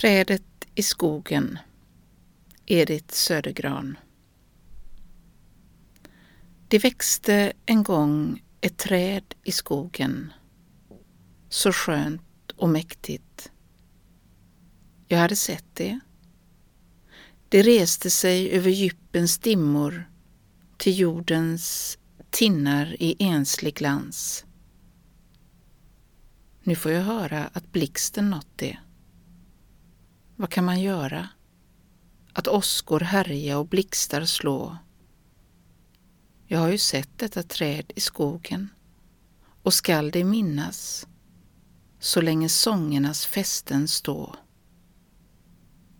Trädet i skogen Edith Södergran Det växte en gång ett träd i skogen så skönt och mäktigt. Jag hade sett det. Det reste sig över djupens dimmor till jordens tinnar i enslig glans. Nu får jag höra att blixten nått det. Vad kan man göra? Att åskor härja och blixtar slå. Jag har ju sett detta träd i skogen och skall det minnas så länge sångernas fästen stå.